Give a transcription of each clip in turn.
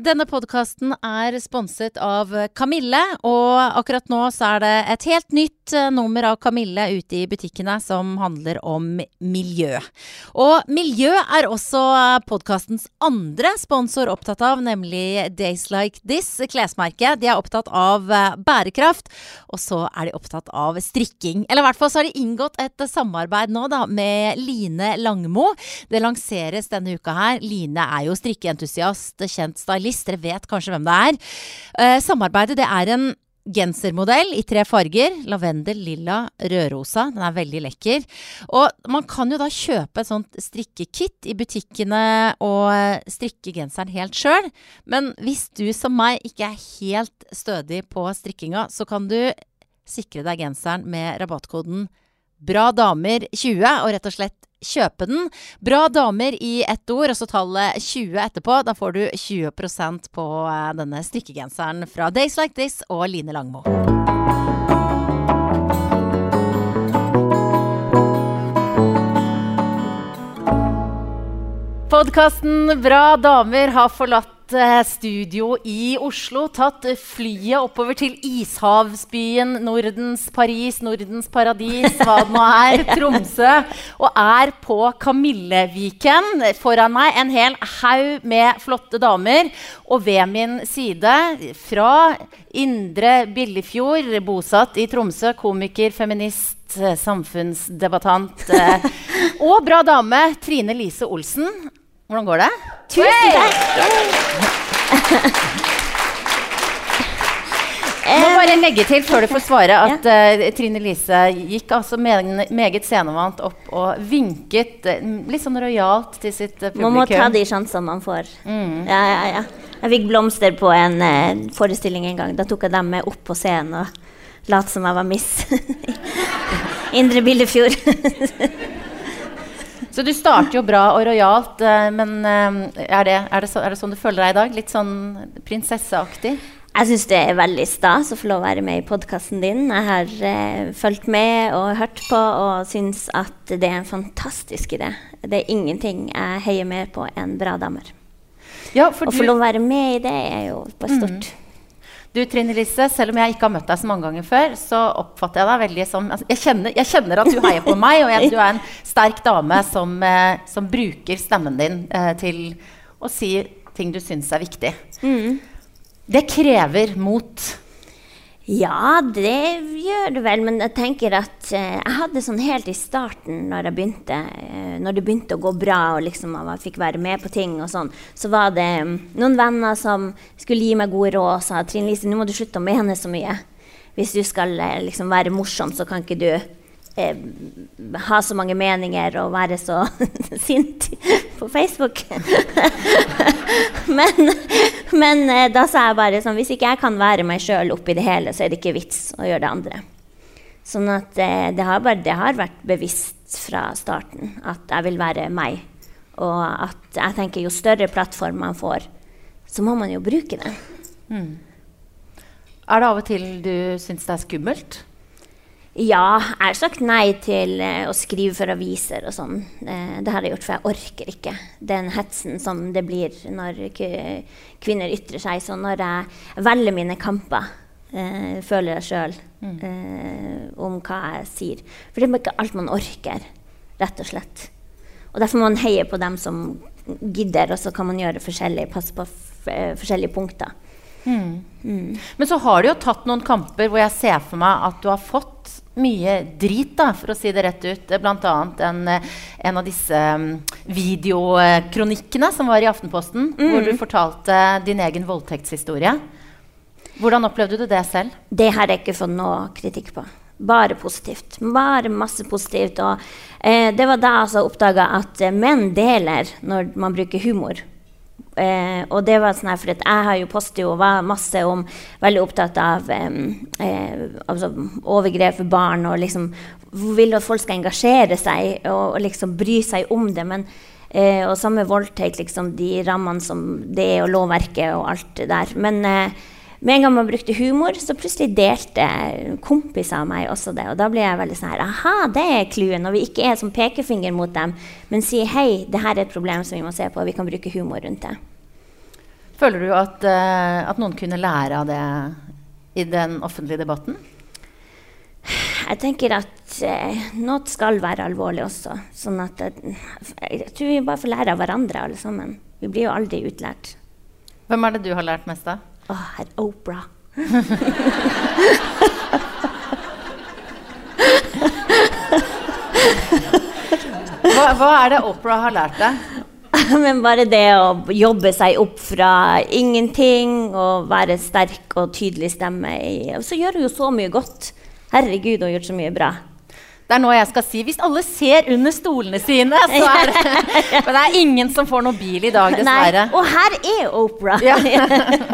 Denne podkasten er sponset av Kamille, og akkurat nå så er det et helt nytt eh, nummer av Kamille ute i butikkene som handler om miljø. Og miljø er også podkastens andre sponsor opptatt av, nemlig Days Like This, klesmerket. De er opptatt av eh, bærekraft, og så er de opptatt av strikking. Eller i hvert fall så har de inngått et samarbeid nå da med Line Langmo. Det lanseres denne uka her. Line er jo strikkeentusiast, kjent stylist stylist. Dere vet kanskje hvem det er. Eh, samarbeidet det er en gensermodell i tre farger. Lavendel, lilla, rødrosa. Den er veldig lekker. Og man kan jo da kjøpe et sånt strikkekit i butikkene og strikke genseren helt sjøl. Men hvis du som meg ikke er helt stødig på strikkinga, så kan du sikre deg genseren med rabattkoden BRADAMER20 og rett og slett kjøpe den. Bra damer i ett ord, og så tallet 20 etterpå. Da får du 20% på eh, denne strikkegenseren fra Days Like This og Line Langmo. Podkasten Bra damer har forlatt Eh, studio i Oslo. Tatt flyet oppover til ishavsbyen Nordens Paris, Nordens paradis, hva det nå er, Tromsø. Og er på Kamilleviken. Foran meg en hel haug med flotte damer. Og ved min side, fra Indre Billefjord, bosatt i Tromsø, komiker, feminist, samfunnsdebattant eh, og bra dame, Trine Lise Olsen. Hvordan går det? Tusen takk! Jeg må bare legge til før du får svare, at uh, Trine Lise gikk altså meget scenevant opp og vinket uh, litt sånn rojalt til sitt uh, publikum. Man må ta de sjansene man får. Mm. Ja, ja, ja. Jeg fikk blomster på en forestilling en gang. Da tok jeg dem med opp på scenen og lot som jeg var Miss Indre Billefjord. Så du starter jo bra og rojalt, eh, men eh, er det, er, det så, er det, sånn du føler deg i dag? Litt sånn prinsesseaktig? Jeg syns det er veldig stas å få lov å være med i podkasten din. Jeg har eh, fulgt med og hørt på og syns at det er en fantastisk idé. Det er ingenting jeg heier mer på enn bra damer. Ja, å få lov å være med i det er jo bare stort. Mm. Du Trine Lise, selv om jeg ikke har møtt deg så mange ganger før, så oppfatter jeg deg veldig som altså, jeg, kjenner, jeg, kjenner, at du heier på meg, og jeg, du er en sterk dame som, eh, som bruker stemmen din eh, til å si ting du syns er viktig. Mm. Det krever mot. Ja, det gjør det vel. Men jeg tenker at eh, jeg hadde sånn helt i starten, når, jeg begynte, eh, når det begynte å gå bra og liksom jeg fikk være med på ting, og sånn, så var det um, noen venner som skulle gi meg gode råd og sa Trine Lise, nå må du slutte å mene så mye. Hvis du skal eh, liksom være morsom, så kan ikke du eh, ha så mange meninger og være så sint på Facebook. men, men eh, da sa jeg bare sånn Hvis ikke jeg kan være meg sjøl oppi det hele, så er det ikke vits å gjøre det andre. Sånn at eh, det, har bare, det har vært bevisst fra starten at jeg vil være meg. Og at jeg tenker jo større plattform man får, så må man jo bruke det. Mm. Er det av og til du syns det er skummelt? Ja, jeg har sagt nei til uh, å skrive for aviser og sånn. Uh, det har jeg gjort, for jeg orker ikke den hetsen som det blir når kvinner ytrer seg. Så når jeg velger mine kamper, uh, føler jeg sjøl mm. om hva jeg sier. For det er ikke alt man orker, rett og slett. Og derfor må man heie på dem som gidder, og så kan man gjøre forskjellig, passe på forskjellige punkter. Mm. Mm. Men så har du jo tatt noen kamper hvor jeg ser for meg at du har fått mye drit, da, for å si det rett ut. Bl.a. En, en av disse um, videokronikkene som var i Aftenposten, mm. hvor du fortalte din egen voldtektshistorie. Hvordan opplevde du det selv? Det har jeg ikke fått noe kritikk på. Bare positivt. Bare masse positivt. Og eh, det var da jeg altså oppdaga at eh, menn deler når man bruker humor. Eh, og det var sånn her, for Jeg har jo postet og var masse om Veldig opptatt av eh, altså overgrep for barn og liksom vil at folk skal engasjere seg og, og liksom bry seg om det. Men, eh, og samme voldtekt, liksom, de rammene som det er, og lovverket og alt det der. Men eh, med en gang man brukte humor, så plutselig delte kompiser av meg også det. Og da ble jeg veldig sånn her Aha, det er clouen. Når vi ikke er som pekefinger mot dem, men sier hei, det her er et problem som vi må se på, og vi kan bruke humor rundt det. Føler du at, uh, at noen kunne lære av det i den offentlige debatten? Jeg tenker at eh, noe skal være alvorlig også. Sånn at eh, jeg tror vi bare får lære av hverandre, alle sammen. Vi blir jo aldri utlært. Hvem er det du har lært mest av? Å, herr Opera. Hva, hva er det Opera har lært deg? Men bare det å jobbe seg opp fra ingenting og være sterk og tydelig stemme i Og så gjør hun jo så mye godt. Herregud, hun har gjort så mye bra. Det er nå jeg skal si hvis alle ser under stolene sine, så er det Men det er ingen som får noe bil i dag, dessverre. Nei, og her er Opera. Ja.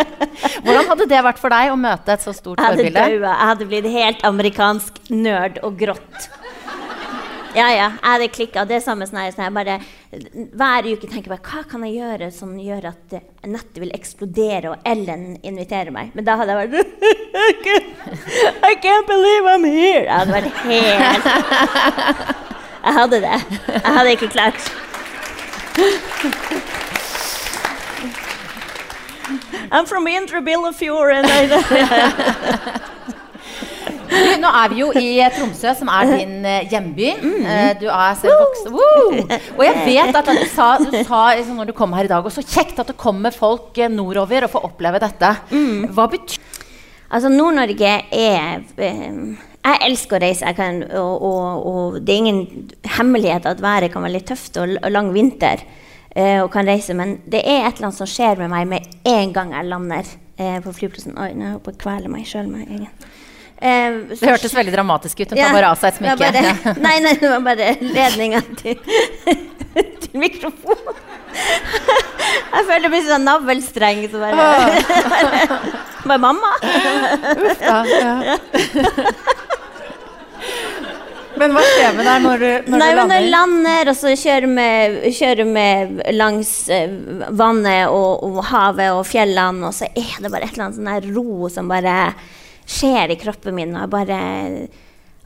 Hvordan hadde det vært for deg å møte et så stort Jeg forbilde? Jeg hadde blitt helt amerikansk nerd og grått. Ja, ja. Jeg hadde klikka. Det er samme sånn her, sånn her bare, Hver uke tenker jeg hva kan jeg gjøre som gjør at nettet vil eksplodere, og Ellen inviterer meg. Men da hadde jeg vært I can't, believe I'm here! Jeg hadde vært helt Jeg hadde det. Jeg hadde ikke klart I'm from Indre Billefjord. and I- nå er vi jo i Tromsø, som er din eh, hjemby. Eh, du er selv voksen Woo! Og jeg vet at du sa, du sa liksom, når du kom her i dag, og så kjekt at det kommer folk eh, nordover og får oppleve dette. Hva betyr Altså, Nord-Norge er eh, Jeg elsker å reise, jeg kan, og, og, og det er ingen hemmelighet at været kan være litt tøft og, og lang vinter. eh, og kan reise, Men det er et eller annet som skjer med meg med en gang jeg lander eh, på flyplassen. Oi, nå holdt jeg på å kvele meg sjøl med egen. Eh, Det hørtes veldig dramatisk ut. Hun tar bare av seg et smykke. bare- Nei, nei, det var bare ledninga til, til mikrofonen. Jeg føler det blir sånn navlestreng. Så bare, bare mamma. Ja, ja. Men hva skjer med deg når du, når Nei, du lander? når jeg lander? og så kjører vi langs eh, vannet og, og havet og fjellene, og så er det bare et eller annet sånn ro som bare skjer i kroppen min, og jeg bare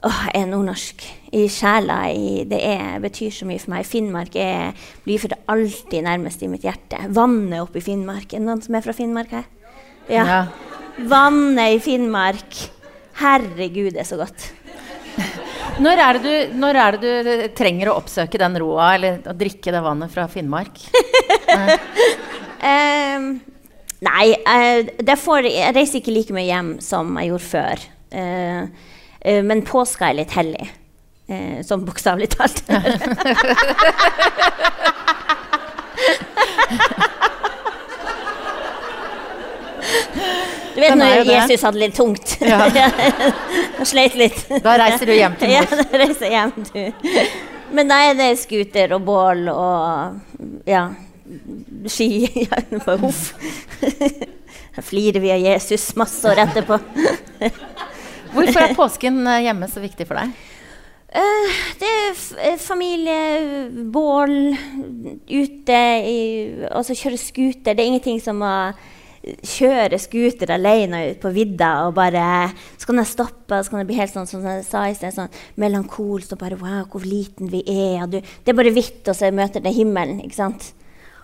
Åh, jeg er nordnorsk i sjela. I, det er, betyr så mye for meg. Finnmark er, blir for alltid nærmest i mitt hjerte. Vannet oppe i Finnmark. Er det noen som er fra Finnmark her? Ja. Ja. Vannet i Finnmark. Herregud, det er så godt. Når er, du, når er det du trenger å oppsøke den roa, eller å drikke det vannet fra Finnmark? Ehm, nei, eh, det får, jeg reiser ikke like mye hjem som jeg gjorde før. Eh, eh, men påska er litt hellig. Eh, sånn bokstavelig talt. Du vet når jo det. Jesus hadde litt tungt. Ja. og sleit litt. Da reiser du hjem til mor. Ja, da reiser jeg hjem, du. Men da er det skuter og bål og ja, ski på huff. Flirer vi av Jesus masse år etterpå. Hvorfor er påsken eh, hjemme så viktig for deg? Eh, det er eh, familie, bål, ute i Altså kjøre scooter. Det er ingenting som å kjøre scooter alene ut på vidda og bare Så kan jeg stoppe, og så kan det bli helt sånn som jeg sa i sted, sånn melankolsk og bare Wow, hvor liten vi er. Du, det er bare hvitt, og så møter det himmelen. ikke sant?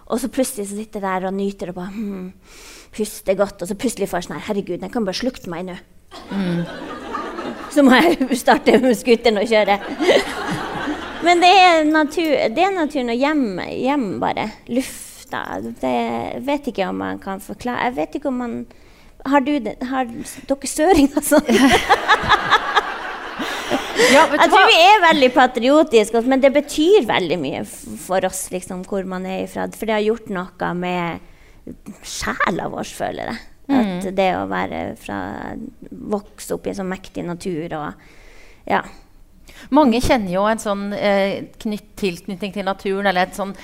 Og så plutselig så sitter jeg der og nyter og bare hmm, puster godt. Og så plutselig får jeg sånn her Herregud, den kan bare slukte meg nå. Så må jeg starte med scooteren og kjøre. Men det er, natur, det er naturen og hjem, hjem bare. Lufta. Det vet ikke om man kan forklare Jeg vet ikke om man Har, du har dere søringer sånn? Ja, Jeg tror vi er veldig patriotiske, altså, men det betyr veldig mye for oss liksom, hvor man er ifra. For det har gjort noe med sjela vår, føler jeg. At det å være fra Vokse opp i en sånn mektig natur og Ja. Mange kjenner jo en sånn eh, knytt, tilknytning til naturen, eller et sånn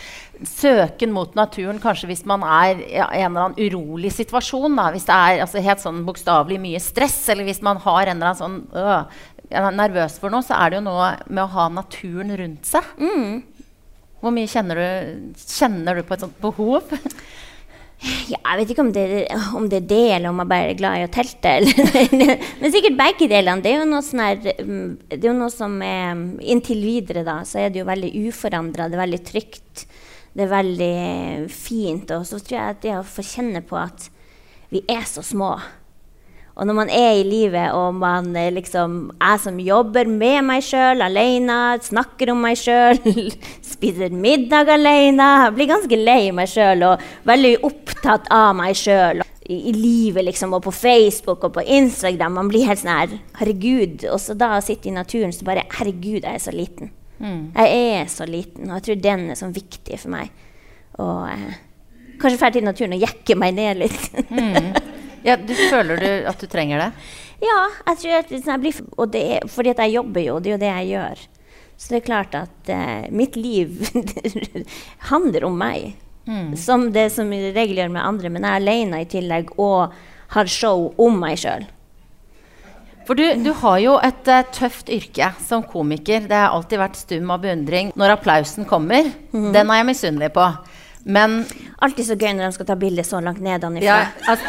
søken mot naturen, kanskje hvis man er i en eller annen urolig situasjon. Da. Hvis det er altså, helt sånn bokstavelig mye stress, eller hvis man har en eller annen sånn øh, er nervøs for noe, så er det jo noe med å ha naturen rundt seg. Hvor mye kjenner du, kjenner du på et sånt behov? Ja, jeg vet ikke om det, om det er det, eller om jeg bare er glad i å telte. Eller. Men sikkert begge delene. Det er jo noe, sånn her, mm, det er jo noe som er Inntil videre, da, så er det jo veldig uforandra. Det er veldig trygt. Det er veldig fint. Og så tror jeg at det å få kjenne på at vi er så små. Og når man er i livet, og man eh, liksom Jeg som jobber med meg sjøl, alene, snakker om meg sjøl, spiser middag alene, blir ganske lei meg sjøl og veldig opptatt av meg sjøl. I, I, livet, liksom, og på Facebook og på Instagram. Man blir helt sånn her Herregud. Og så da å sitte i naturen så bare Herregud, jeg er så liten. Mm. Jeg er så liten, og jeg tror den er sånn viktig for meg. Og eh, kanskje dra til naturen og jekke meg ned litt. mm. Ja, du Føler du at du trenger det? Ja, jeg tror at jeg blir, og det er, fordi at jeg jobber jo, det er jo det jeg gjør. Så det er klart at uh, mitt liv handler om meg. Mm. Som det som i regel gjør med andre. Men jeg er alene i tillegg og har show om meg sjøl. For du, du, har jo et uh, tøft yrke som komiker. Det har alltid vært stum av beundring. Når applausen kommer, mm. den er jeg misunnelig på. Men Alltid så gøy når de skal ta bilde så langt nedenfra. Ja, altså,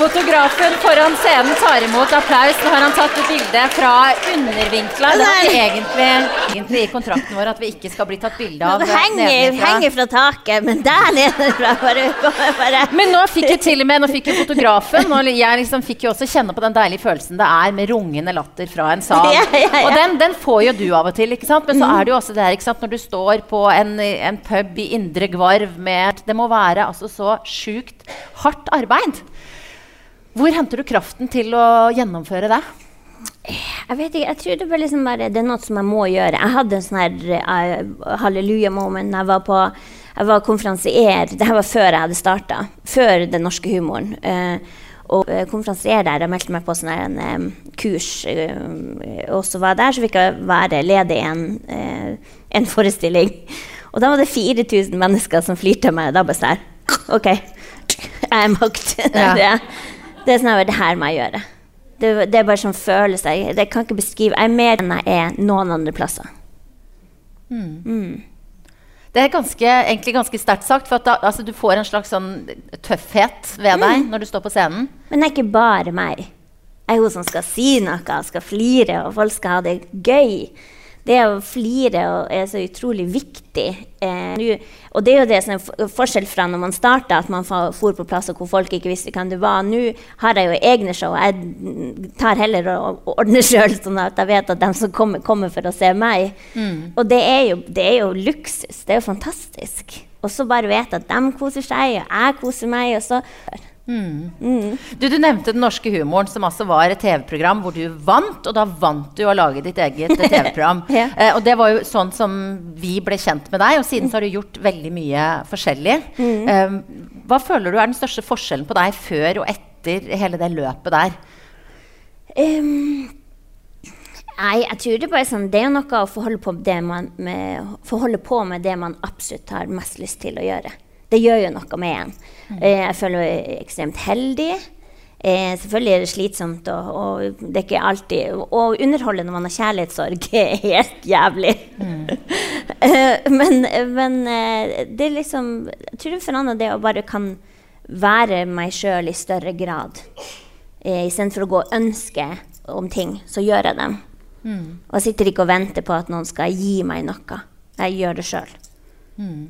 Fotografen foran scenen tar imot applaus. Nå har han tatt et bilde fra undervinkla. Det er egentlig, egentlig, i kontrakten vår at vi ikke skal bli tatt bilde av det henger, henger, fra taket, men der nede fra bare, bare. Men nå fikk jeg til og med Nå fikk jo fotografen og Jeg liksom fikk jo også kjenne på den deilige følelsen det er med rungende latter fra en sal. Ja, ja, ja. Og den, den, får jo du av og til, ikke sant? men så er det jo også det her ikke sant? når du står på en, en pub i Indre Gvarv med Det må være altså så sjukt hardt arbeid. Hvor henter du kraften til å gjennomføre det? Jeg vet ikke, jeg tror det, var liksom bare, det er noe som jeg må gjøre. Jeg hadde en sånn her uh, halleluja-moment jeg var på jeg var konferansier. Dette var før jeg hadde starta. Før den norske humoren. Uh, og uh, konferansier der. Jeg meldte meg på sånn en um, kurs. Uh, og så var jeg der, så fikk jeg være ledig i en, en forestilling. Og da var det 4000 mennesker som flirte av meg. Da bare sånn OK, jeg er makt. Ja. Det er sånn at det her må jeg gjøre. Det, det er bare sånn følelse. Jeg, jeg kan ikke beskrive Jeg er mer enn jeg er noen andre plasser. Mm. Mm. Det er ganske, egentlig ganske sterkt sagt, for da, altså, du får en slags sånn tøffhet ved deg mm. når du står på scenen. Men det er ikke bare meg. Jeg er hun som skal si noe, skal flire, og folk skal ha det gøy det å flire er så utrolig viktig. Eh, og det er jo det som er forskjell fra når man starta, at man for på plasser hvor folk ikke visste hvem du var. Nå har jeg jo egne show. Jeg tar heller og ordner sjøl, sånn at jeg vet at de som kommer, kommer for å se meg. Mm. Og det er, jo, det er, jo, luksus. Det er jo fantastisk. Og så bare vite at de koser seg, og jeg koser meg. og så... Mm. Mm. Du, du, nevnte Den norske humoren, som altså var et TV-program hvor du vant. Og da vant du å lage ditt eget TV-program. ja. eh, og det var jo sånn som vi ble kjent med deg, og siden så har du gjort veldig mye forskjellig. Mm. Eh, hva føler du er den største forskjellen på deg før og etter hele det løpet der? Um, nei, jeg tror det bare sånn, det er noe å forholde på, med, forholde på med det man absolutt har mest lyst til å gjøre. Det gjør jo noe med en. Eh, jeg føler meg ekstremt heldig. Eh, selvfølgelig er det slitsomt, og, og, det er ikke alltid Å underholde når man har kjærlighetssorg, er helt jævlig. Mm. eh, men, men eh, det er liksom Jeg tror det forandrer det å bare kan være meg sjøl i større grad. Eh, Istedenfor å gå og ønske om ting, så gjør jeg dem. Mm. Og jeg sitter ikke og venter på at noen skal gi meg noe. Jeg gjør det sjøl. Mm.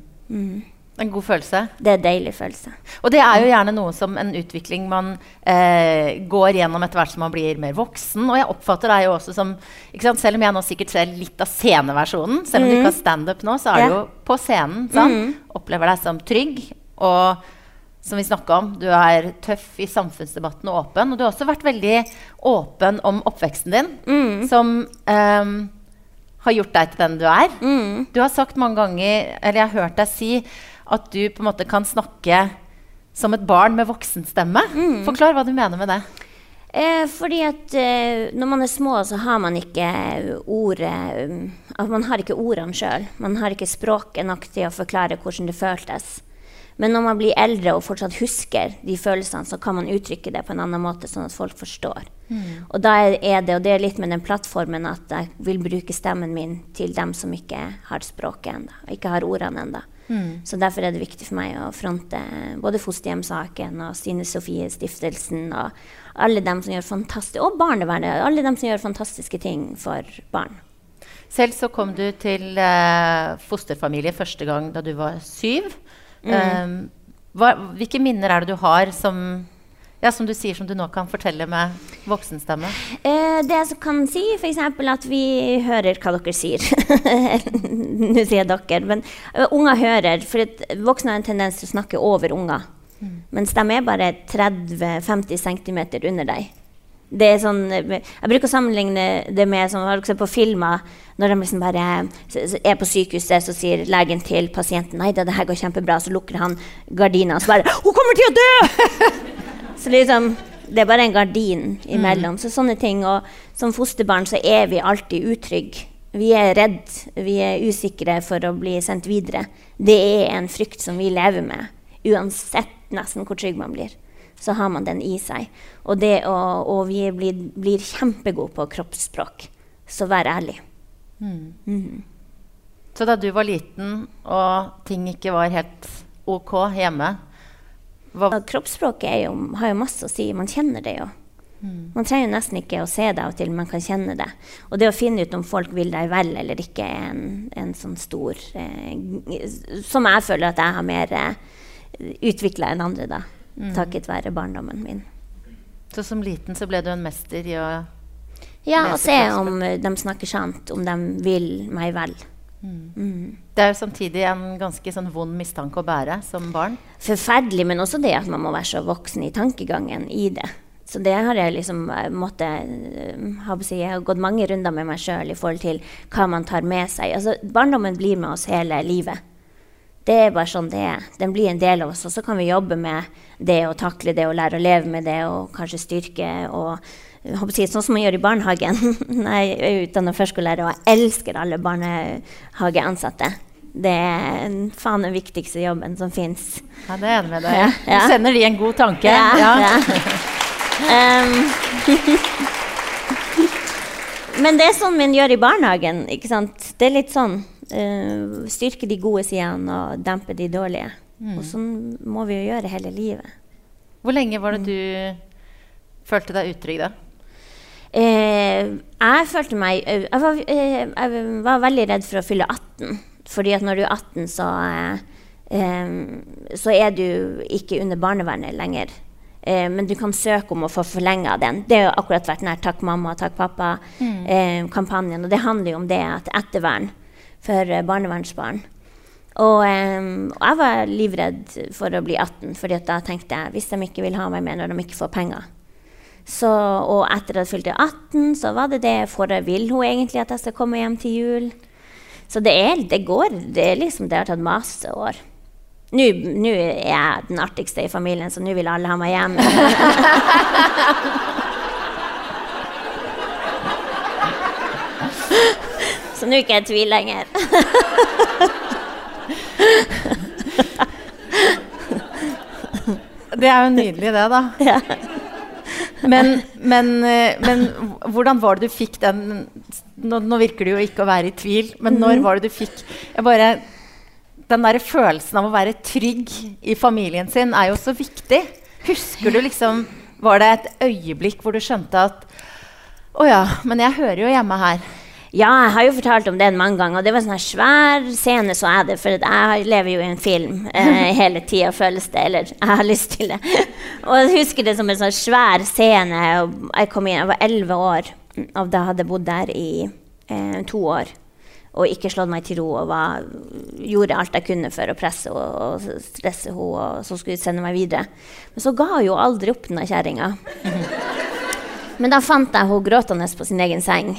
Mm. En god følelse? Det er en deilig følelse. Og det er jo gjerne noe som en utvikling man eh, går gjennom etter hvert som man blir mer voksen. Og jeg oppfatter deg jo også som Selv om jeg nå sikkert ser litt av sceneversjonen, selv om mm. du ikke har standup nå, så er du jo på scenen. Mm. Opplever deg som trygg. Og som vi snakka om, du er tøff i samfunnsdebatten og åpen. Og du har også vært veldig åpen om oppveksten din, mm. som eh, har gjort deg til den du er. Mm. Du har sagt mange ganger, eller jeg har hørt deg si at du på en måte kan snakke som et barn med voksenstemme. Mm. Forklar hva du mener med det. Eh, fordi at eh, når man er små, så har man ikke ordet at Man har ikke ordene sjøl. Man har ikke språket nok til å forklare hvordan det føltes. Men når man blir eldre og fortsatt husker de følelsene, så kan man uttrykke det på en annen måte, sånn at folk forstår. Mm. Og da er det, og det er litt med den plattformen at jeg vil bruke stemmen min til dem som ikke har språket ennå, ikke har ordene ennå. Mm. Så derfor er det viktig for meg å fronte både fosterhjemsaken og Stine Sofie Stiftelsen og alle dem som gjør fantastiske Og barnevernet. Alle dem som gjør fantastiske ting for barn. Selv så kom du til eh, fosterfamilie første gang da du var syv. Mm. Um, hva, hvilke minner er det du har som ja, som du sier, som du nå kan fortelle med voksenstemme? Eh, det jeg kan si, f.eks. at vi hører hva dere sier. nå sier jeg dere, men uh, unger hører. For voksne har en tendens til å snakke over unger. Mm. Mens de er bare 30-50 cm under deg. Det er sånn, jeg bruker å sammenligne det med som har dere på filmer. Når de liksom bare er på sykehuset, så sier legen til pasienten nei da, det her går kjempebra. Så lukker han gardina, og så bare 'Hun kommer til å dø!' Så liksom, det er bare en gardin imellom. Mm. Så sånne ting. Og som fosterbarn så er vi alltid utrygge. Vi er redd, vi er usikre for å bli sendt videre. Det er en frykt som vi lever med. Uansett nesten hvor trygg man blir, så har man den i seg. Og, å, og vi blir, blir kjempegode på kroppsspråk. Så vær ærlig. Mm. Mm. Så da du var liten og ting ikke var helt OK hjemme? Kroppsspråket jo, har jo masse å si. Man kjenner det jo. Mm. Man trenger nesten ikke å se det av og til, man kan kjenne det. Og det å finne ut om folk vil deg vel eller ikke, er en, en sånn stor eh, Som jeg føler at jeg har mer eh, utvikla enn andre, da. Mm. Takket være barndommen min. Så som liten så ble du en mester i å Ja, å se om de snakker sant, om de vil meg vel. Mm. Mm. Det er jo samtidig en ganske sånn vond mistanke å bære som barn. Forferdelig, men også det at man må være så voksen i tankegangen i det. Så det har jeg liksom eh, måttet si, Jeg har gått mange runder med meg sjøl i forhold til hva man tar med seg. Altså, barndommen blir med oss hele livet. Det er bare sånn det er. Den blir en del av oss. Og så kan vi jobbe med det og takle det og lære å leve med det og kanskje styrke og si, sånn som man gjør i barnehagen. jeg er utdannet førskolelærer, og jeg elsker alle barnehageansatte. Det er faen den viktigste jobben som fins. Ja, det er jeg enig med deg ja, ja. Du sender de en god tanke. Ja. ja. um, men det er sånn man gjør i barnehagen. ikke sant? Det er litt sånn uh, Styrke de gode sidene og dempe de dårlige. Mm. Og sånn må vi jo gjøre hele livet. Hvor lenge var det du følte deg utrygg da? Eh, jeg følte meg eh, jeg var, eh, jeg var, veldig redd for å fylle 18. Fordi at når du er 18, så, eh, så er du ikke under barnevernet lenger. Eh, men du kan søke om å få forlenga den. Det har akkurat vært den Takk mamma, takk pappa-kampanjen. Mm. og det handler jo om det at ettervern for barnevernsbarn. Og, og, jeg var livredd for å bli 18, fordi da tenkte jeg hvis de ikke vil ha meg med når de ikke får penger, så, og etter at jeg fylte 18, så var det det. For vil hun egentlig at jeg skal komme hjem til jul? Så det, er, det går. Det, er liksom, det har tatt masse år. Nå er jeg den artigste i familien, så nå vil alle ha meg hjem. så nå er ikke jeg i tvil lenger. det er jo nydelig, det, da. Ja. Men, men, eh, men, hvordan var det du fikk den nå, nå, virker det jo ikke å være i tvil, men når mhm. var det du fikk bare, Den der følelsen av å være trygg i familien sin er jo så viktig. Husker du liksom Var det et øyeblikk hvor du skjønte at Å ja, men jeg hører jo hjemme her. Ja, jeg har jo fortalt om den mange ganger. Og det var en sånn svær scene, så er det. For jeg lever jo i en film eh, hele tida, føles det. Eller jeg har lyst til det. og jeg husker det som en sånn svær scene. Jeg kom inn, jeg var elleve år, og da hadde jeg bodd der i eh, to år. Og ikke slått meg til ro og var, gjorde alt jeg kunne for å presse og, og stresse henne, og så skulle hun sende meg videre. Men så ga hun jo aldri opp, den kjerringa. Men da fant jeg henne gråtende på sin egen seng.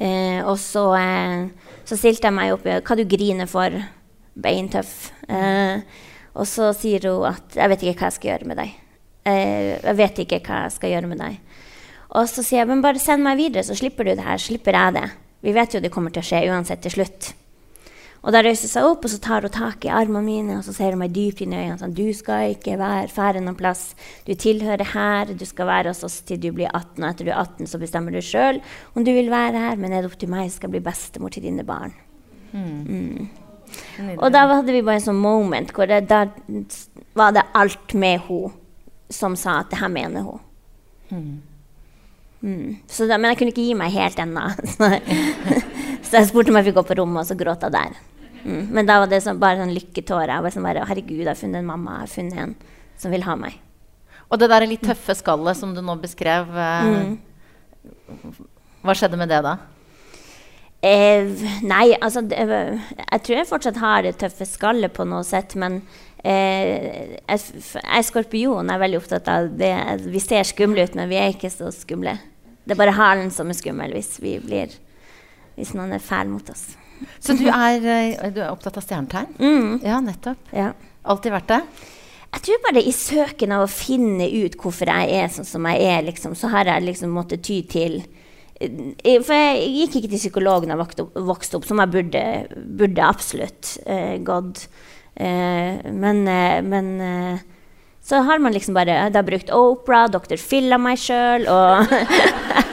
Eh, og så, eh, så, stilte jeg meg opp i hva du griner for. Beintøff. Eh, og så sier hun at 'jeg vet ikke hva jeg skal gjøre med deg'. Eh, 'Jeg vet ikke hva jeg skal gjøre med deg'. Og så sier jeg 'men bare send meg videre, så slipper du det her'. Slipper jeg det. Vi vet jo det kommer til å skje uansett til slutt. Og da reiser hun seg opp, og så tar hun tak i armene mine og så ser hun meg dypt inn i øynene. Sånn, 'Du skal ikke være fære noen plass. Du tilhører her. Du skal være hos oss til du blir 18.' Og etter du er 18, så bestemmer du sjøl om du vil være her, men er det opp til meg, skal jeg bli bestemor til dine barn. Mm. Og da hadde vi bare en sånn moment hvor det, da var det alt med henne som sa at det her mener hun. Mm. Mm. Da, men jeg kunne ikke gi meg helt ennå. så jeg spurte om jeg fikk gå på rommet, og så gråt jeg der. Mm. Men da var det sånn, bare sånn lykketårer. Jeg var sånn bare, Herregud, jeg har funnet en mamma. Jeg har funnet en som vil ha meg. Og det der litt tøffe skallet som du nå beskrev, eh, mm. hva skjedde med det da? Eh, nei, altså det, Jeg tror jeg fortsatt har det tøffe skallet på noe sett, men eh, jeg, er skorpion er veldig opptatt av det. Vi ser skumle ut, men vi er ikke så skumle. Det er bare halen som er skummel hvis, vi blir, hvis noen er fæl mot oss. Så du er, eh, du er opptatt av stjernetegn? Mm. Ja, nettopp. Ja. Alltid vært det? Jeg tror bare i søken av å finne ut hvorfor jeg er sånn som jeg er, liksom, så har jeg liksom måttet ty til eh, For jeg gikk ikke til psykolog da jeg vokste opp, som jeg burde, burde absolutt uh, gått. Uh, men, uh, men så har man liksom bare har brukt Opera, Dr. Phil av meg sjøl, og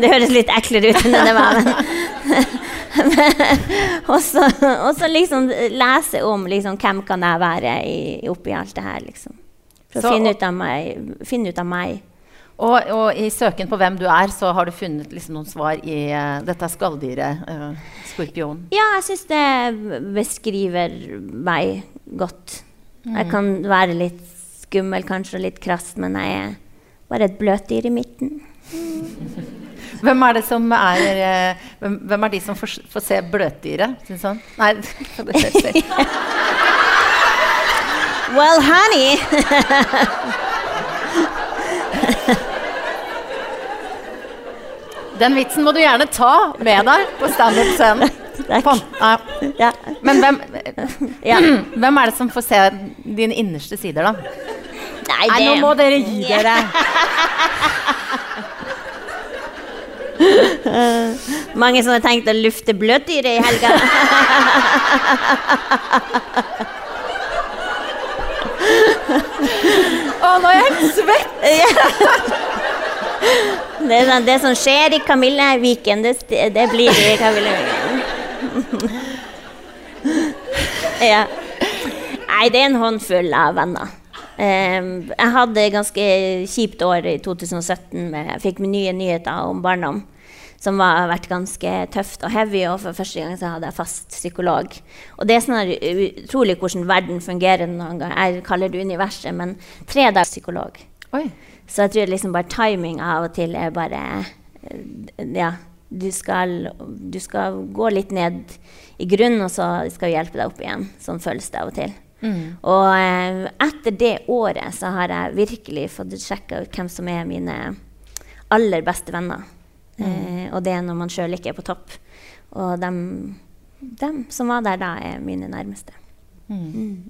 Det høres litt eklere ut enn det var, men og, så, liksom lese om liksom, hvem kan jeg være i, oppi alt det her, liksom. For å finne ut av meg. Finne ut av meg. Og, og, i søken på hvem du er, så har du funnet liksom, noen svar i uh, dette skalldyret, uh, skorpionen? Ja, jeg syns det beskriver meg godt. Mm. Jeg kan være litt skummel, kanskje litt krass, men jeg er bare et bløtdyr i midten. Mm. Hvem er det som er eh, Hvem, hvem er de som får, får se bløtdyret? Sånn? Nei, Well, honey Den vitsen må du gjerne ta med deg på standup-scenen. Ja. Men hvem, ja. hvem er det som får se dine innerste sider, da? Nei. Nei nå må dere gi dere. Mange som har tenkt å lufte bløtdyret i helga. Å, nå er jeg helt svett! det, er sånn, det som skjer i Kamilleviken, det, det blir i Kamilleviken. ja. Nei, det er en håndfull av venner. Um, jeg hadde et ganske kjipt år i 2017. Med, jeg fikk nye nyheter om barndom som har vært ganske tøft og heavy. Og for første gang så hadde jeg fast psykolog. Og det er sånn utrolig hvordan verden fungerer noen gang. Jeg kaller det universet, men tre dager psykolog. Oi. Så jeg tror liksom bare timing av og til er bare Ja, du skal, du skal gå litt ned i grunnen, og så skal vi hjelpe deg opp igjen. Sånn føles det av og til. Mm. Og eh, etter det året så har jeg virkelig fått sjekka ut hvem som er mine aller beste venner. Mm. Eh, og det er når man sjøl ikke er på topp. Og dem, dem, som var der da, er mine nærmeste. Mm. mm.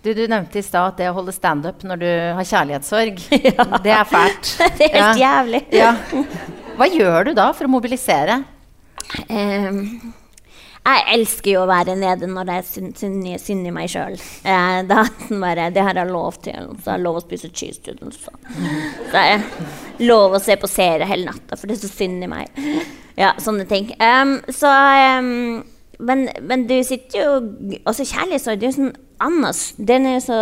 Du, du, nevnte i stad at det å holde standup når du har kjærlighetssorg, ja. det er fælt. det er helt ja. jævlig. Ja. Hva gjør du da for å mobilisere? Um, jeg elsker jo å være nede når jeg synd, synd i meg sjøl. Eh, det, det har jeg lov til. Så jeg har lov å spise cheese doodles. Så. så jeg lov å se på serie hele natta, for det er så synd i meg. Ja, sånne ting. Um, så um, men, men, du sitter jo Altså, kjærlighetssorg, det er jo sånn annet Den er jo så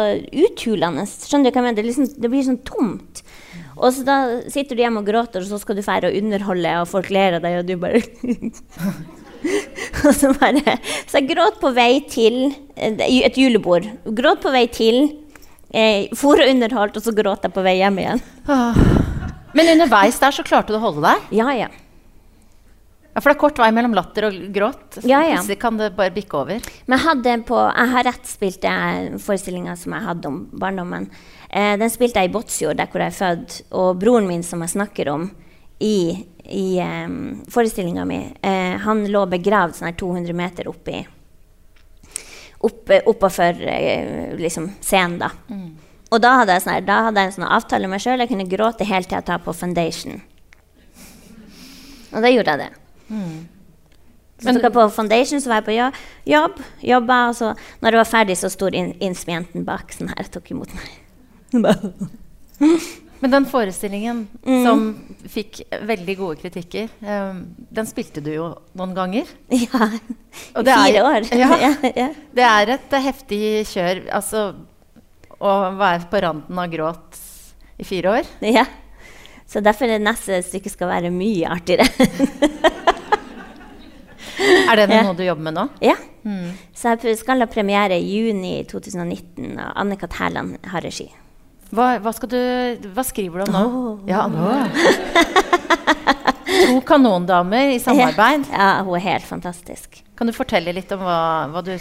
uthulende. Skjønner du hva jeg mener? Det, liksom, det blir sånn tomt. Og så da sitter du hjemme og gråter, og så skal du fære og underholde, og folk ler av deg, og du bare og så bare Så jeg gråt på vei til eh, et julebord. Gråt på vei til. Eh, for og underholdt, og så gråt jeg på vei hjem igjen. Men underveis der så klarte du å holde deg? Ja, ja. Ja, For det er kort vei mellom latter og gråt. Ja, ja. Kan det bare bikke over. Men jeg, hadde på, jeg har rett spilt forestillinga som jeg hadde om barndommen. Eh, den spilte jeg i Båtsfjord, der hvor jeg er født. Og broren min, som jeg snakker om, i, i um, forestillinga mi. Uh, han lå begravd sånn her 200 meter oppi opp, oppafor uh, liksom, scenen, da. Mm. Og da hadde jeg, sånn, da hadde jeg en sånn avtale med meg sjøl. Jeg kunne gråte helt til jeg tar på foundation. Og da gjorde jeg det. Mm. Så tok jeg på foundation, så var jeg på jobb. Jobba, og så når jeg var ferdig, så sto inn- innsmejenten bak sånn her og tok imot meg. Men den forestillingen Mm. som fikk veldig gode kritikker, um, den spilte du jo noen ganger. Ja. I er- fire år. Ja. ja. Det er et eh, heftig kjør. Altså å være på randen av gråt i fire år. ja. Så derfor det neste stykket skal være mye artigere. Er det noe du jobber med nå? ja. Mm. Så jeg skal ha premiere i juni 2019, og Anne-Kat. Hærland har regi. Hva, hva, du, hva skriver du om nå? Oh. Ja, nå. To kanondamer i samarbeid. Ja, hun er helt fantastisk. Kan du fortelle litt om hva, hva du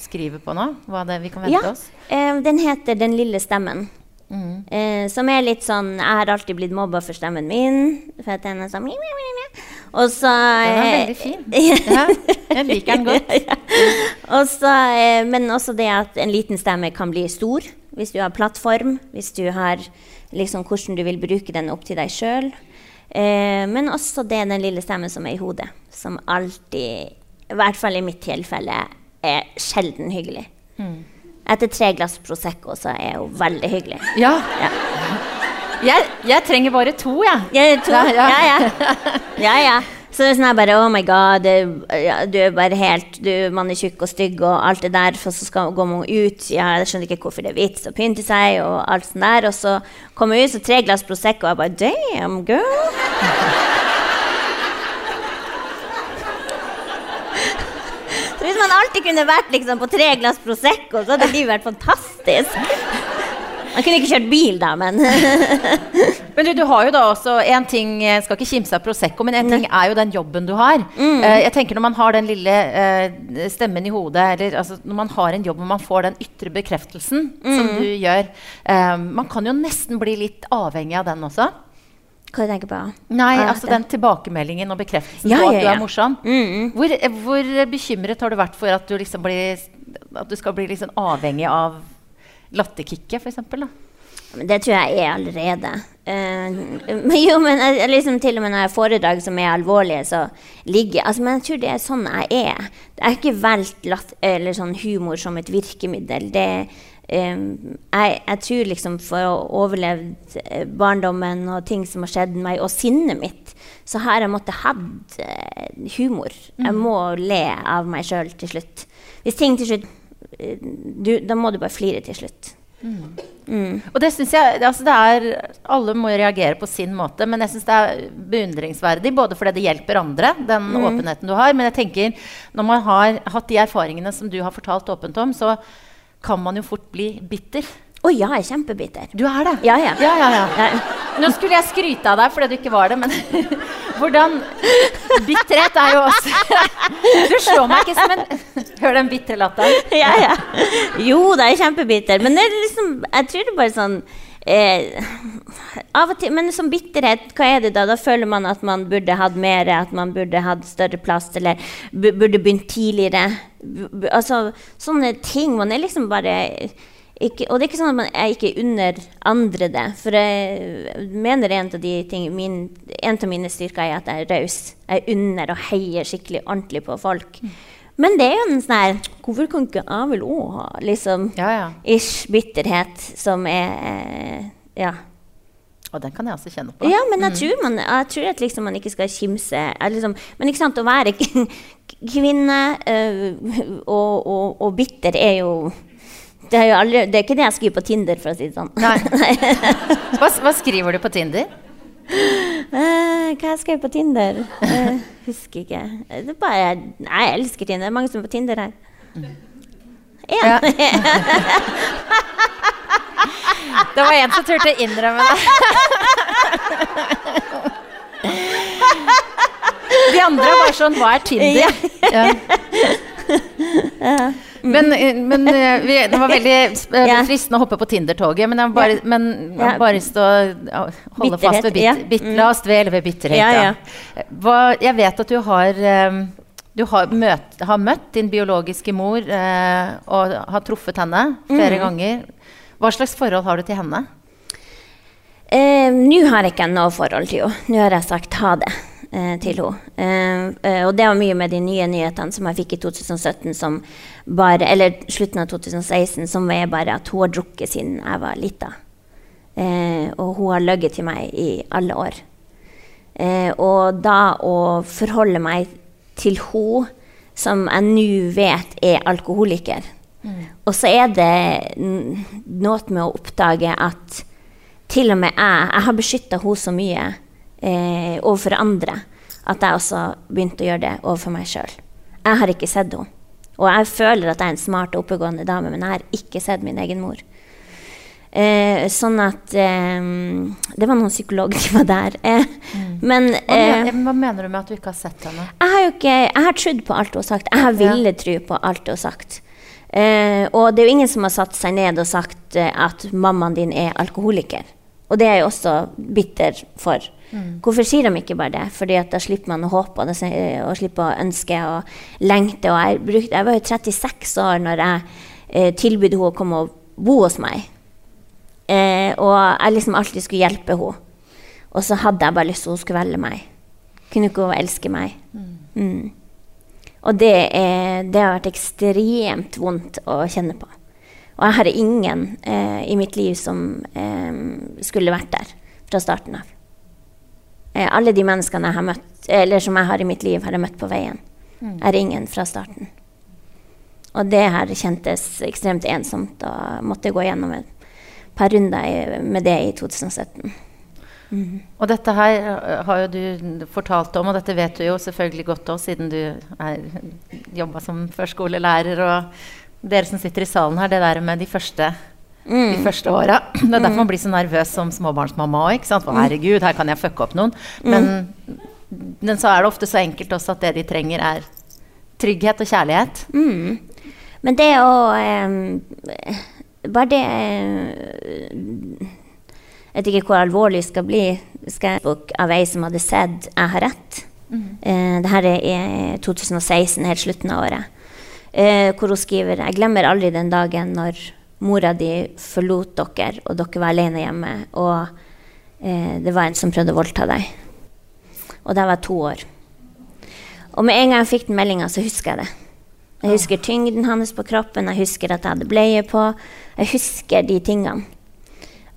skriver på nå? Hva det vi kan vente Ja, oss? eh, den heter Den lille stemmen. Mm. Eh, som er litt sånn Jeg har alltid blitt mobba for stemmen min. For at den er sånn Og så Den er eh, veldig fin. Ja, jeg liker den godt. ja. Og så, eh, men også det at en liten stemme kan bli stor hvis du har plattform. Hvis du har liksom hvordan du vil bruke den opp til deg sjøl. Eh, men også det den lille stemmen som er i hodet. Som alltid, i hvert fall i mitt tilfelle, er sjelden hyggelig. Mm. Etter tre glass Prosecco så er hun veldig hyggelig. Ja. Ja. Jeg, jeg trenger bare to, jeg. Ja, to. Ja, Ja, ja. ja. ja. Så det er sånn bare Oh my god, du er bare helt du, Man er tjukk og stygg og alt det der, for så skal, går man ut. Ja, jeg skjønner ikke hvorfor det er vits å pynte seg og alt sånt der. Og så kommer jeg ut, så tre glass Prosecco, og jeg bare Damn, girl. Hvis man alltid kunne vært liksom, på tre glass Prosecco, så hadde livet vært fantastisk. Man kunne ikke kjørt bil, da, men Men du, du har jo da også en ting Jeg skal ikke kimse av Prosecco, men en ting er jo den jobben du har. Eh, jeg tenker Når man har den lille eh, stemmen i hodet, eller altså, når man har en jobb hvor man får den ytre bekreftelsen som du gjør eh, Man kan jo nesten bli litt avhengig av den også. Hva tenker du på? Nei, Ah, altså den tilbakemeldingen og bekreftelsen Ja, på at ja, du er morsom. Mm. Hvor, eh, hvor bekymret har du vært for at du, liksom blir, at du skal bli liksom avhengig av latterkicket, f.eks.? Det tror jeg er allerede. Uh, men jo, men liksom til og med når jeg har foredrag som er alvorlige, så ligger altså, Men jeg tror det er sånn jeg er. Jeg har ikke valgt latt, eller sånn humor som et virkemiddel. Det, um, jeg, jeg tror liksom for å overleve eh, barndommen og ting som har skjedd meg, og sinnet mitt, så har jeg måttet hatt humor. Jeg må le av meg sjøl til slutt. Hvis ting til slutt du, Da må du bare flire til slutt. Mm. Og det syns jeg, altså det er, Alle må reagere på sin måte, men jeg syns det er beundringsverdig. Både fordi det hjelper andre, den åpenheten du har. Men jeg tenker, når man har hatt de erfaringene som du har fortalt åpent om, så kan man jo fort bli bitter. Å ja, jeg er kjempebitter. Du er det? Ja, ja. ja, ja, ja. Ja. Nå skulle jeg skryte av deg fordi du ikke var det, men hvordan Bitterhet er jo også Du slår meg ikke som en Hør den bitre latteren. ja, ja. Jo da, jeg er kjempebitter. Men det er liksom, jeg tror det er bare sånn eh, Av og til, Men som bitterhet, hva er det da? Da føler man at man burde hatt mer, at man burde hatt større plass, eller burde begynt tidligere. Altså sånne ting. Man er liksom bare ikke, og det er ikke sånn at man, jeg ikke unner andre det. For jeg mener en av, de ting, min, en av mine styrker er at jeg er raus. Jeg unner og heier skikkelig ordentlig på folk. Men det er jo en sånn her Hvorfor kan ikke jeg vel òg ha liksom Ja, ja. ish bitterhet som er eh, Ja. Og den kan jeg også kjenne på. Ja, men jeg tror, man, jeg tror at liksom man ikke skal kimse liksom, Men ikke sant, å være kvinne øh, og, og, og bitter er jo det er, aldri, det er ikke det jeg skriver på Tinder, for å si det sånn. Hva, hva skriver du på Tinder? Uh, hva jeg skrev på Tinder? Uh, husker ikke. Det er bare, nei, jeg elsker Tinder. Det er mange som er på Tinder her. En. Ja. Det var en som turte å innrømme det. De andre var sånn Hva er Tinder? Ja. Men, men eh, vi, det var veldig Ja. fristende å hoppe på Tinder-toget. Men jeg har bare, men jeg har bare lyst til å ja, holde fast ved bit, Bitterhet, bit, La oss dvele ved bitterhet. Ja, Ja, ja. Hva, jeg vet at du har eh, du har, møtt, har møtt din biologiske mor eh, og har truffet henne flere ganger. Hva slags forhold har du til henne? Eh, Nå har jeg ikke noe forhold til henne. Nå har jeg sagt ha det. eh, til henne. Eh, eh, og det var mye med de nye nyhetene som jeg fikk i 2017, som bare, eller slutten av 2016, som er bare at hun har drukket siden jeg var lita. Eh, og hun har løyet til meg i alle år. Eh, og da å forholde meg til hun som jeg nå vet er alkoholiker mm. Og så er det noe med å oppdage at til og med jeg Jeg har beskytta hun så mye eh, overfor andre at jeg også begynte å gjøre det overfor meg sjøl. Jeg har ikke sett henne. Og jeg føler at jeg er en smart og oppegående dame, men jeg har ikke sett min egen mor. Eh, sånn at eh, Det var noen psykologer som var der. Eh, mm. men, hva, mener, eh, mener, du med at du ikke har sett henne? Jeg har ikke, jeg har trodd på alt hun har sagt. Jeg har villet ja. tro på alt hun har sagt. Eh, og det er jo ingen som har satt seg ned og sagt eh, at mammaen din er alkoholiker. Og det er jeg også bitter for. Mm. Hvorfor sier de ikke bare det? Fordi at da slipper man å håpe og, det, og slipper å ønske og lengte. Og jeg, brukte, jeg var jo 36 år når jeg eh, tilbød henne å komme og bo hos meg. Eh, og jeg liksom alltid skulle hjelpe henne. Og så hadde jeg bare lyst til at hun skulle velge meg. Kunne ikke hun elske meg? Mm. Mm. Og det, er, det, har vært ekstremt vondt å kjenne på. Og jeg har ingen eh, i mitt liv som eh, skulle vært der fra starten av. Eh, alle de menneskene jeg har møtt, eller som jeg har i mitt liv, har jeg møtt på veien. Mm. Er ingen fra starten. Og det her kjentes ekstremt ensomt og måtte gå gjennom et par runder med det i 2017. Mm. Og dette her eh, har jo du fortalt om, og dette vet du jo selvfølgelig godt òg, siden du jobba som førskolelærer. Og dere som sitter i salen her, det der med de første, mm. de første åra. Det er derfor man blir så nervøs som småbarnsmamma òg. Mm. Herregud, her kan jeg fucke opp noen. Men, mm. men, så er det ofte så enkelt også at det de trenger, er trygghet og kjærlighet. Mm. Men det å eh, bare det Jeg vet ikke hvor alvorlig det skal bli. Skal av ei som hadde sett 'Jeg har rett'. Mm. Eh, Dette er i 2016, helt slutten av året. Eh, hvor hun skriver 'Jeg glemmer aldri den dagen når mora di forlot dere, og dere var alene hjemme', og eh, det var en som prøvde å voldta deg. Og da var jeg to år. Og med en gang jeg fikk den meldinga, så husker jeg det. Jeg husker tyngden hans på kroppen, jeg husker at jeg hadde bleie på. Jeg husker de tingene.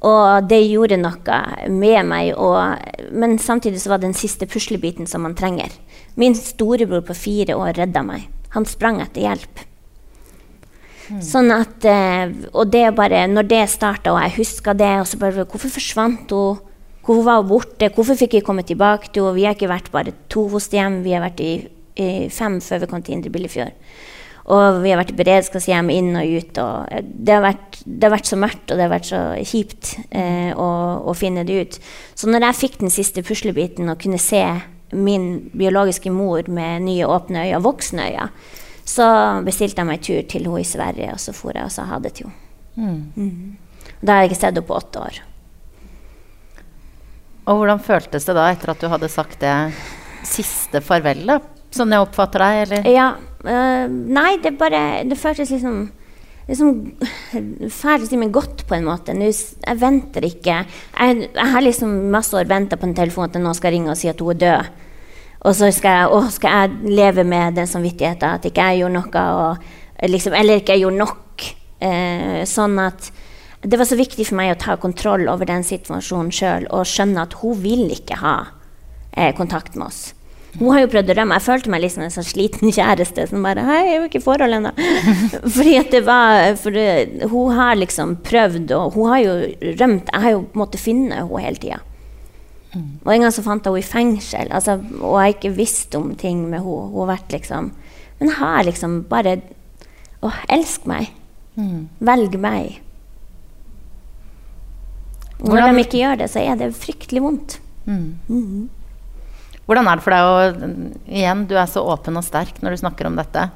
Og det gjorde noe med meg. Og, men samtidig så var det den siste puslebiten som man trenger. Min storebror på fire år redda meg. Han sprang etter hjelp. Mm. Sånn at, eh, Og det bare, når det starta, og jeg huska det og så bare, Hvorfor forsvant hun? Hvorfor var hun borte? Hvorfor fikk jeg komme tilbake til henne? Vi har ikke vært bare to fosterhjem, vi har vært i, i fem før vi kom til Indre Billefjord. Og vi har vært i beredskapshjem inn og ut. Og det, har vært, det har vært så mørkt og det har vært så kjipt eh, å, å, finne det ut. Så når jeg fikk den siste puslebiten og kunne se min biologiske mor med nye åpne øyne, voksne øyne, så bestilte jeg meg tur til henne i Sverige, og så for jeg og sa ha det til henne. Mm. Mm. Da har jeg ikke sett henne på åtte år. Og hvordan føltes det da etter at du hadde sagt det siste farvelet? Sånn jeg oppfatter deg, eller? Ja. Øh, nei, det bare Det føltes liksom liksom fælt å si, men godt på en måte. Nå, jeg venter ikke. Jeg, jeg har liksom masse år venta på en telefon at noen skal ringe og si at hun er død. Og så skal jeg, å, skal jeg leve med den samvittigheten at ikke jeg gjorde noe, og, liksom, eller ikke jeg gjorde nok. Eh, sånn at det var så viktig for meg å ta kontroll over den situasjonen sjøl og skjønne at hun vil ikke ha eh, kontakt med oss. Hun har jo prøvd å rømme. Jeg følte meg liksom en sånn sliten kjæreste som bare Hei, jeg er jo ikke i forhold ennå. Fordi at det var For det, hun har liksom prøvd, og hun har jo rømt. Jeg har jo måttet finne henne hele tida. Mm. Og en gang så fant jeg henne i fengsel, altså, og jeg har ikke visst om ting med henne. Hun har vært liksom Men jeg har liksom bare Å, elsk meg. Mm. Velg meg. Når de ikke gjør det, så er det fryktelig vondt. Mm. -hmm. Hvordan er det for deg å Igjen, du er så åpen og sterk når du snakker om dette.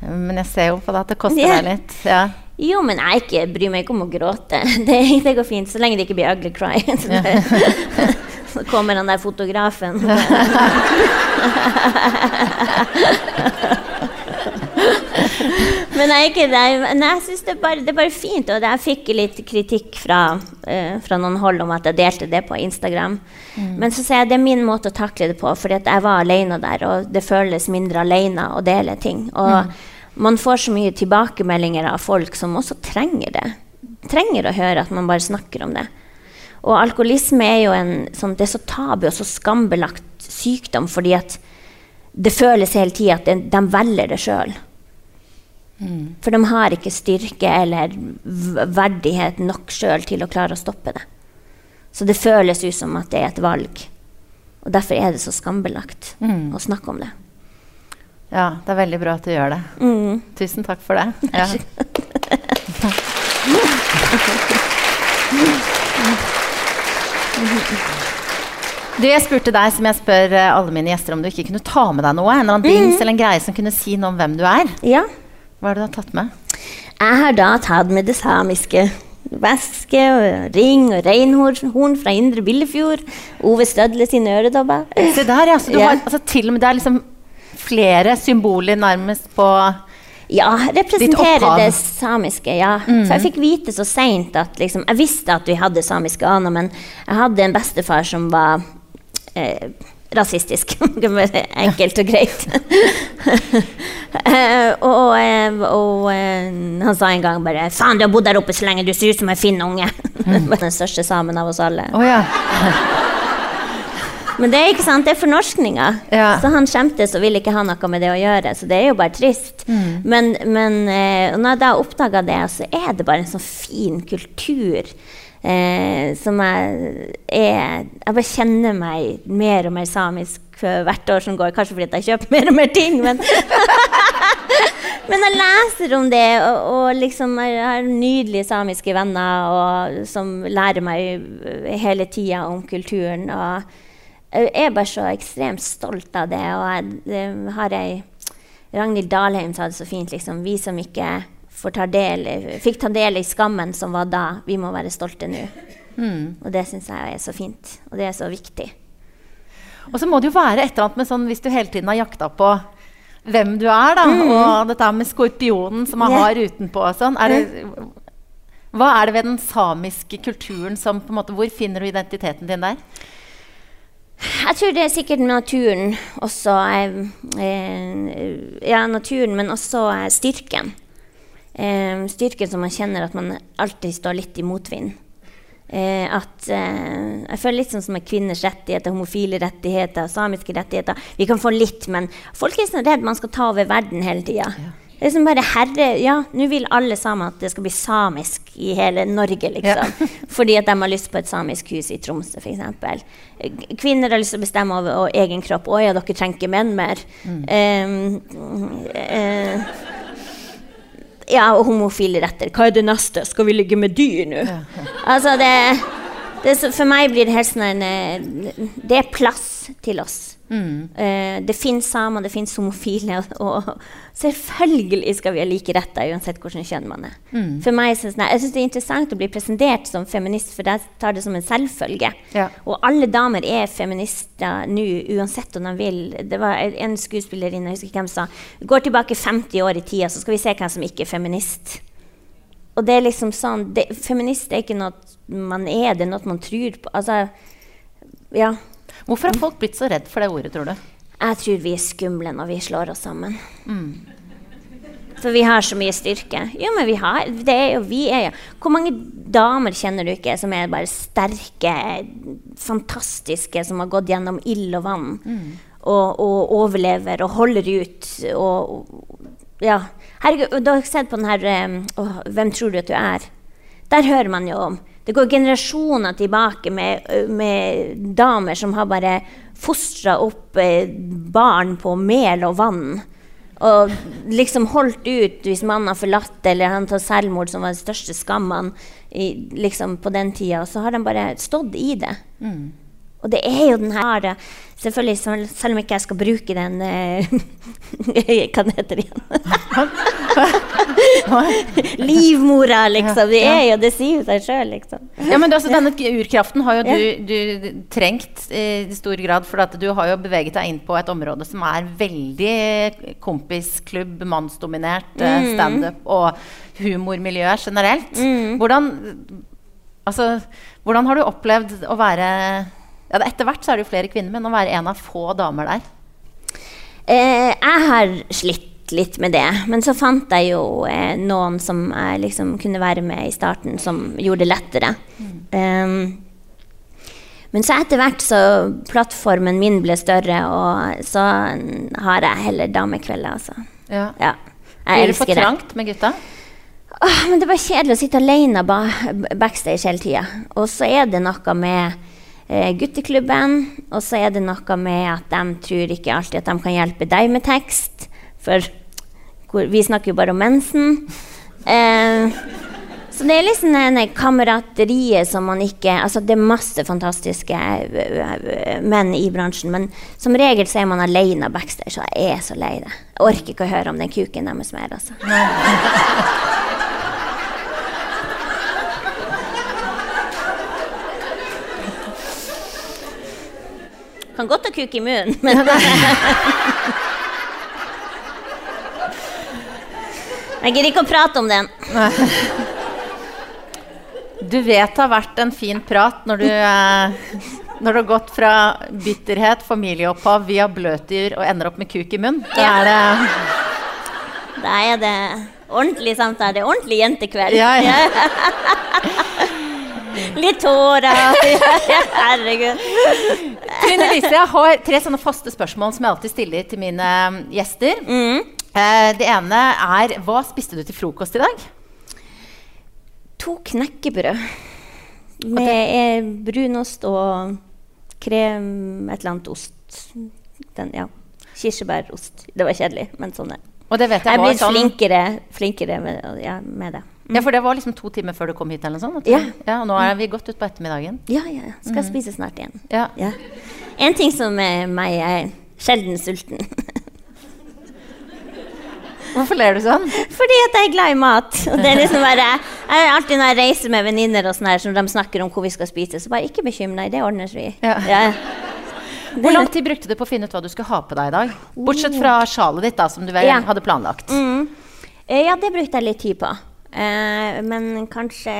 Men jeg ser jo på deg at det koster yeah. deg litt. Ja. Jo, men jeg ikke, bryr meg ikke om å gråte. Det, det, går fint, så lenge det ikke blir ugly cry. så kommer han der fotografen. Men jeg, ikke, jeg synes det, det, er bare fint. Og jeg fikk litt kritikk fra, uh, fra, noen hold om at jeg delte det på Instagram. Mm. Men så sier jeg det er min måte å takle det på, fordi jeg var alene der, og det føles mindre alene å dele ting. Og mm. man får så mye tilbakemeldinger av folk som også trenger det. Trenger å høre at man bare snakker om det. Og alkoholisme er jo en sånn, det er så tabu og så skambelagt sykdom fordi at det føles hele tida at de, de velger det sjøl. Mm. For de har ikke styrke eller verdighet nok sjøl til å klare å stoppe det. Så det føles ut som at det er et valg. Og derfor er det så skambelagt mm. å snakke om det. Ja, det er veldig bra at du gjør det. Mm. Tusen takk for det. Ja. Du, jeg spurte deg som jeg spør eh, alle mine gjester om du ikke kunne ta med deg noe. En eller annen dings mm. eller en greie som kunne si noe om hvem du er. Ja. Hva har du da tatt med? Jeg har da tatt med det samiske. Væske og ring og reinhorn fra Indre Billefjord. Ove Stødle sine øredobber. Se der, ja. Så du ja. har altså, til og med det er liksom flere symboler nærmest på ja, representere det samiske. ja. Mm. For jeg fikk vite så seint at liksom, Jeg visste at vi hadde samiske aner, men jeg hadde en bestefar som var eh, rasistisk. Enkelt og greit. uh, og, uh, og uh, han sa en gang bare 'Faen, du har bodd der oppe så lenge, du ser ut som en finn unge'. Den største samen av oss alle. Oh, ja. Men det er ikke sant, det er fornorskninga. Ja. Så han skjemtes og ville ikke ha noe med det å gjøre. Så det er jo bare trist. Mm. Men, men når jeg da oppdaga det, så er det bare en sånn fin kultur Eh, som jeg er Jeg bare kjenner meg mer og mer samisk hvert år som går. Kanskje fordi jeg kjøper mer og mer ting, men Men jeg leser om det, og, og liksom jeg har nydelige samiske venner og, som lærer meg hele tida om kulturen. Og jeg er bare så ekstremt stolt av det. Og jeg, det har ei Ragnhild Dalheim sa det så fint, liksom. Vi som ikke del, fikk ta del i skammen som var da. Vi må være stolte nå. Mm. Og det syns jeg er så fint, og det er så viktig. Og så må det jo være et eller annet med sånn hvis du hele tiden har jakta på hvem du er, da, mm. og dette med skorpionen som man yeah. har utenpå og sånn. Er det, hva er det ved den samiske kulturen som på en måte, Hvor finner du identiteten din der? Jeg tror det er sikkert naturen også. Eh, ja, naturen, men også styrken eh, styrken som man kjenner at man alltid står litt i motvind. Eh, at eh, Jeg føler litt sånn som med kvinners rettigheter, homofile rettigheter, samiske rettigheter. Vi kan få litt, men folk er sånn redd man skal ta over verden hele tida. Ja. Det er som bare herre, ja, Nå vil alle sammen at det skal bli samisk i hele Norge, liksom. Ja. Fordi at de har lyst på et samisk hus i Tromsø, f.eks. Kvinner har lyst til å bestemme over, egen kropp. 'Å ja, dere trenger ikke menn mer.' Mm. Uh, ja, og homofile retter. Hva er det neste? Skal vi ligge med dyr nå? Ja, ja. Altså, det, det, For meg blir det helt sånn en eh, Det er plass til oss. Mm. Uh, det fins samer, det fins homofile. Og, selvfølgelig skal vi ha like retter uansett hvordan kjønn man er. Mm. For meg synes jeg, jeg synes Det er interessant å bli presentert som feminist, for jeg tar det som en selvfølge. Ja. Og alle damer er feminister nå, uansett om de vil. Det var en skuespillerinne jeg husker ikke hvem sa går tilbake 50 år i tida, så skal vi se hvem som ikke er feminist. Og det er liksom sånn, det, Feminist er ikke noe man er, det er noe man tror på. Altså, ja. Hvorfor har folk blitt så redd for det ordet, tror du? Jeg tror vi er skumle når vi slår oss sammen. Mm. For vi har så mye styrke. Jo, men vi har det er jo, vi er jo Hvor mange damer kjenner du ikke som er bare sterke, fantastiske, som har gått gjennom ild og vann mm. og, og, overlever og holder ut og, Ja. Herregud, du har sett på den her um, Hvem tror du at du er? Der hører man jo om det går generasjoner tilbake med, med damer som har bare fostra opp eh, barn på mel og vann. Og liksom holdt ut hvis mannen har forlatt eller han tar selvmord, som var den største skammen liksom på den tida. Så har de bare stått i det. Mm. Og det er jo den her Selvfølgelig, selv om ikke jeg skal bruke den eh, Hva heter det igjen? Livmora, liksom. Det er jo, det sier jo seg sjøl, liksom. Ja, men altså, Denne urkraften har jo du, du trengt i stor grad, for at du har jo beveget deg inn på et område som er veldig kompisklubb, mannsdominert, mm. standup og humormiljø generelt. Mm. Hvordan, altså, hvordan har du opplevd å være ja, Etter hvert så er det jo flere kvinner, men å være en av få damer der? Eh, jeg har slitt litt med det. Men så fant jeg jo eh, noen som jeg liksom kunne være med i starten, som gjorde det lettere. Mm. Um, men så etter hvert så plattformen min ble større, og så har jeg heller damekvelder, altså. Ja. ja. Blir det for trangt med gutta? Åh, men det var kjedelig å sitte alene backstage hele tida. Og så er det noe med gutteklubben, og så er det noe med at de tror ikke alltid at de kan hjelpe deg med tekst. For vi snakker jo bare om mensen. Eh, så det er liksom en kamerateriet som man ikke Altså, det er masse fantastiske eh, menn i bransjen, men som regel så er man alene backstage, og jeg er så lei det. Jeg orker ikke å høre om den kuken deres mer, altså. Kan godt ha kuk i munnen, men Jeg gidder ikke å prate om den. Du vet det har vært en fin prat når du, eh, når du har gått fra bitterhet, familieopphav via bløtdyr og ender opp med kuk i munn. Da er det Da er det ordentlig samtale. Det er ordentlig jentekveld. Ja, ja. Litt tårer. Herregud. Trine Lise, jeg har tre sånne faste spørsmål som jeg alltid stiller til mine gjester. Mm. Eh, det ene er Hva spiste du til frokost i dag? To knekkebrød med okay. brunost og krem, et eller annet ost. Den, ja. Kirsebærost. Det var kjedelig, men sånn er og det vet jeg, jeg er blitt sånn... flinkere, flinkere med, ja, med, det. Mm. Ja, For det var liksom to timer før du kom hit? eller noe sånt? Ja. ja. Og nå er vi godt utpå ettermiddagen. Ja, ja. Skal mm. spise snart igjen. Ja. ja. En ting som er meg, er sjelden sulten. Hvorfor ler du sånn? Fordi at jeg er glad i mat. Og det er liksom bare, jeg Alltid når jeg reiser med venninner og sånn her, som de snakker om hvor vi skal spise, så bare ikke bekymre deg, det ordner vi. Ja. Ja. Hvor lang tid brukte du på å finne ut hva du skulle ha på deg i dag? Bortsett fra sjalet ditt, da, som du vel ja. hadde planlagt. Mm. Eh, ja, det brukte jeg litt tid på. Eh, men kanskje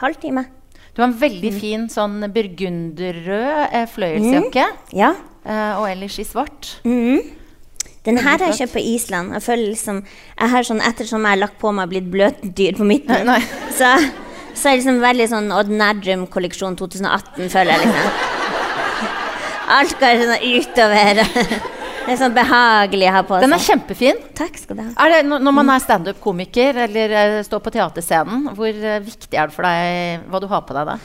halvtime. Du har en veldig mm. fin sånn burgunderrød eh, fløyelsjakke. Mm. Ja. Eh, og ellers i svart. Mm. Den her har jeg kjøpt på Island. Jeg føler liksom, jeg har sånn, Ettersom jeg har lagt på meg blitt bløtdyr på midten, nei. Så, så er det liksom veldig sånn Odd Nerdrum-kolleksjon 2018, føler jeg liksom. Alt går sånn utover. Det er sånn behagelig å ha på seg. Den er kjempefin. Takk skal du ha. Det, når man er standup-komiker eller uh, står på teaterscenen, hvor uh, viktig er det for deg hva du har på deg da?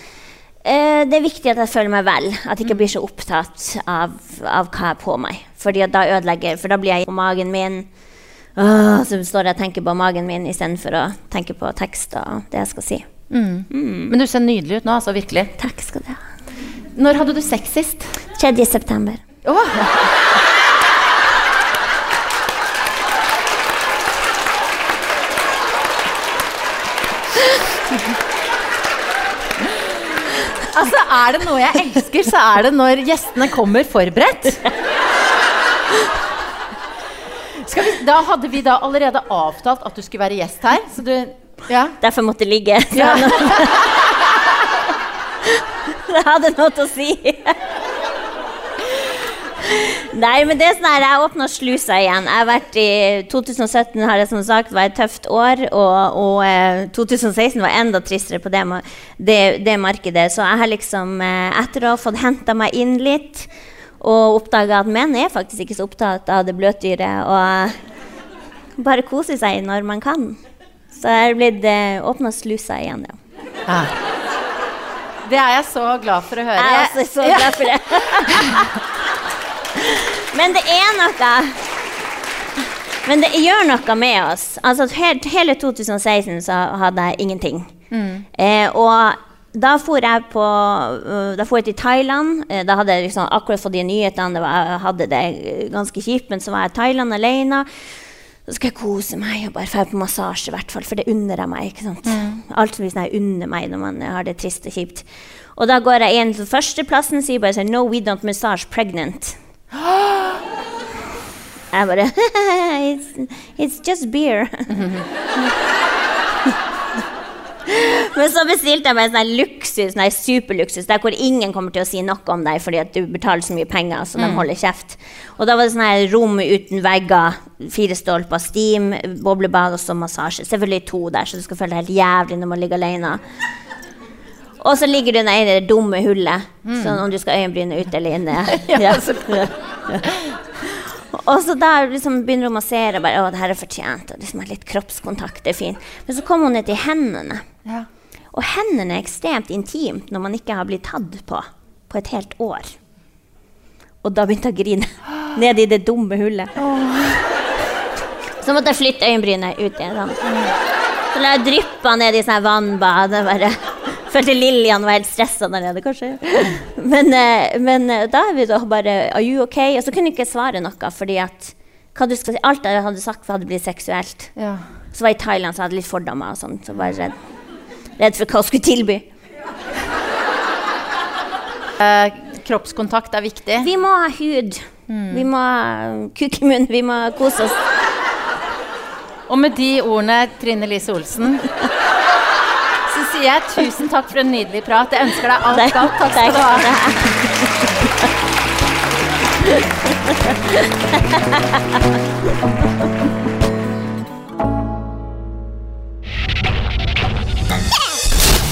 Uh, det er viktig at jeg føler meg vel. At jeg ikke blir så opptatt av, av hva jeg har på meg. Fordi da ødelegger For da blir jeg på magen min. Åh, så står jeg og tenker på magen min istedenfor å tenke på tekst og det jeg skal si. Mm. Mm. Men du ser nydelig ut nå, altså. Virkelig. Takk skal du ha. Når hadde du sex sist? 3. september. Oh. Er det noe jeg elsker, så er det når gjestene kommer forberedt. Vi, da hadde vi da allerede avtalt at du skulle være gjest her. Så du, ja. Derfor måtte jeg ligge. Ja. det hadde noe å si. Nei, men det er sånn her, jeg åpna slusa igjen. Jeg har vært i 2017 har jeg som sagt var et tøft år, og, og eh, 2016 var enda tristere på det, det, det, markedet. Så jeg har liksom, eh, etter å ha fått henta meg inn litt og oppdaga at menn er faktisk ikke så opptatt av det bløtdyret, og bare koser seg når man kan. Så jeg har blitt eh, åpna slusa igjen, ja. Ah. Det er jeg så glad for å høre. Jeg er også så glad for det. Men det er noe Men det gjør noe med oss. Altså, hele 2016 så hadde jeg ingenting. Mm. Eh, og da for jeg på uh, Da for jeg til Thailand. Eh, da hadde jeg liksom akkurat fått de nyhetene. jeg hadde det ganske kjipt, men så var jeg i Thailand alene. Så skal jeg kose meg og bare dra på massasje, i hvert fall, for det unner jeg meg. ikke sant? Alt som sånn jeg unner meg når man har det trist og kjipt. Og da går jeg inn til førsteplassen og sier bare sånn No, we don't massage pregnant. Jeg bare it's, it's just beer. Men så bestilte jeg meg sånn luksus, nei, superluksus, der hvor ingen kommer til å si noe om deg fordi at du betaler så mye penger, så de holder kjeft. Og da var det sånn her rom uten vegger, fire stolper, steam, boblebad og så massasje. Selvfølgelig to der, så du skal føle deg helt jævlig når man ligger alene. Og så ligger du i det dumme hullet, sånn om du skal øyenbryne ut eller inne. ja, Og så da liksom begynner hun å massere. bare, å, det her er fortjent, og liksom Litt kroppskontakt det er fint. Men så kommer hun ned til hendene. Ja. Og hendene er ekstremt intimt når man ikke har blitt tatt på på et helt år. Og da begynte jeg å grine. Ned i det dumme hullet. Så måtte jeg flytte øyenbrynet ut igjen. Sånn. Så la jeg dryppa ned i sånn vannbad. og bare Følte Lillian var helt stressa der nede, kanskje. Men, eh, men eh, da er vi da bare Are you okay? Og så kunne jeg ikke svare noe, fordi at si, alt jeg hadde sagt, hadde blitt seksuelt. Ja. Så var jeg i Thailand, så jeg hadde litt fordommer og sånn. Så var jeg redd, redd for hva hun skulle tilby. Uh, kroppskontakt er viktig. Vi må ha hud. Vi må ha kuk i munnen. Vi må kose oss. Og med de ordene, Trine Lise Olsen, sier jeg tusen takk for en nydelig prat. Jeg ønsker deg alt godt. Takk skal du ha.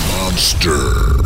Monster.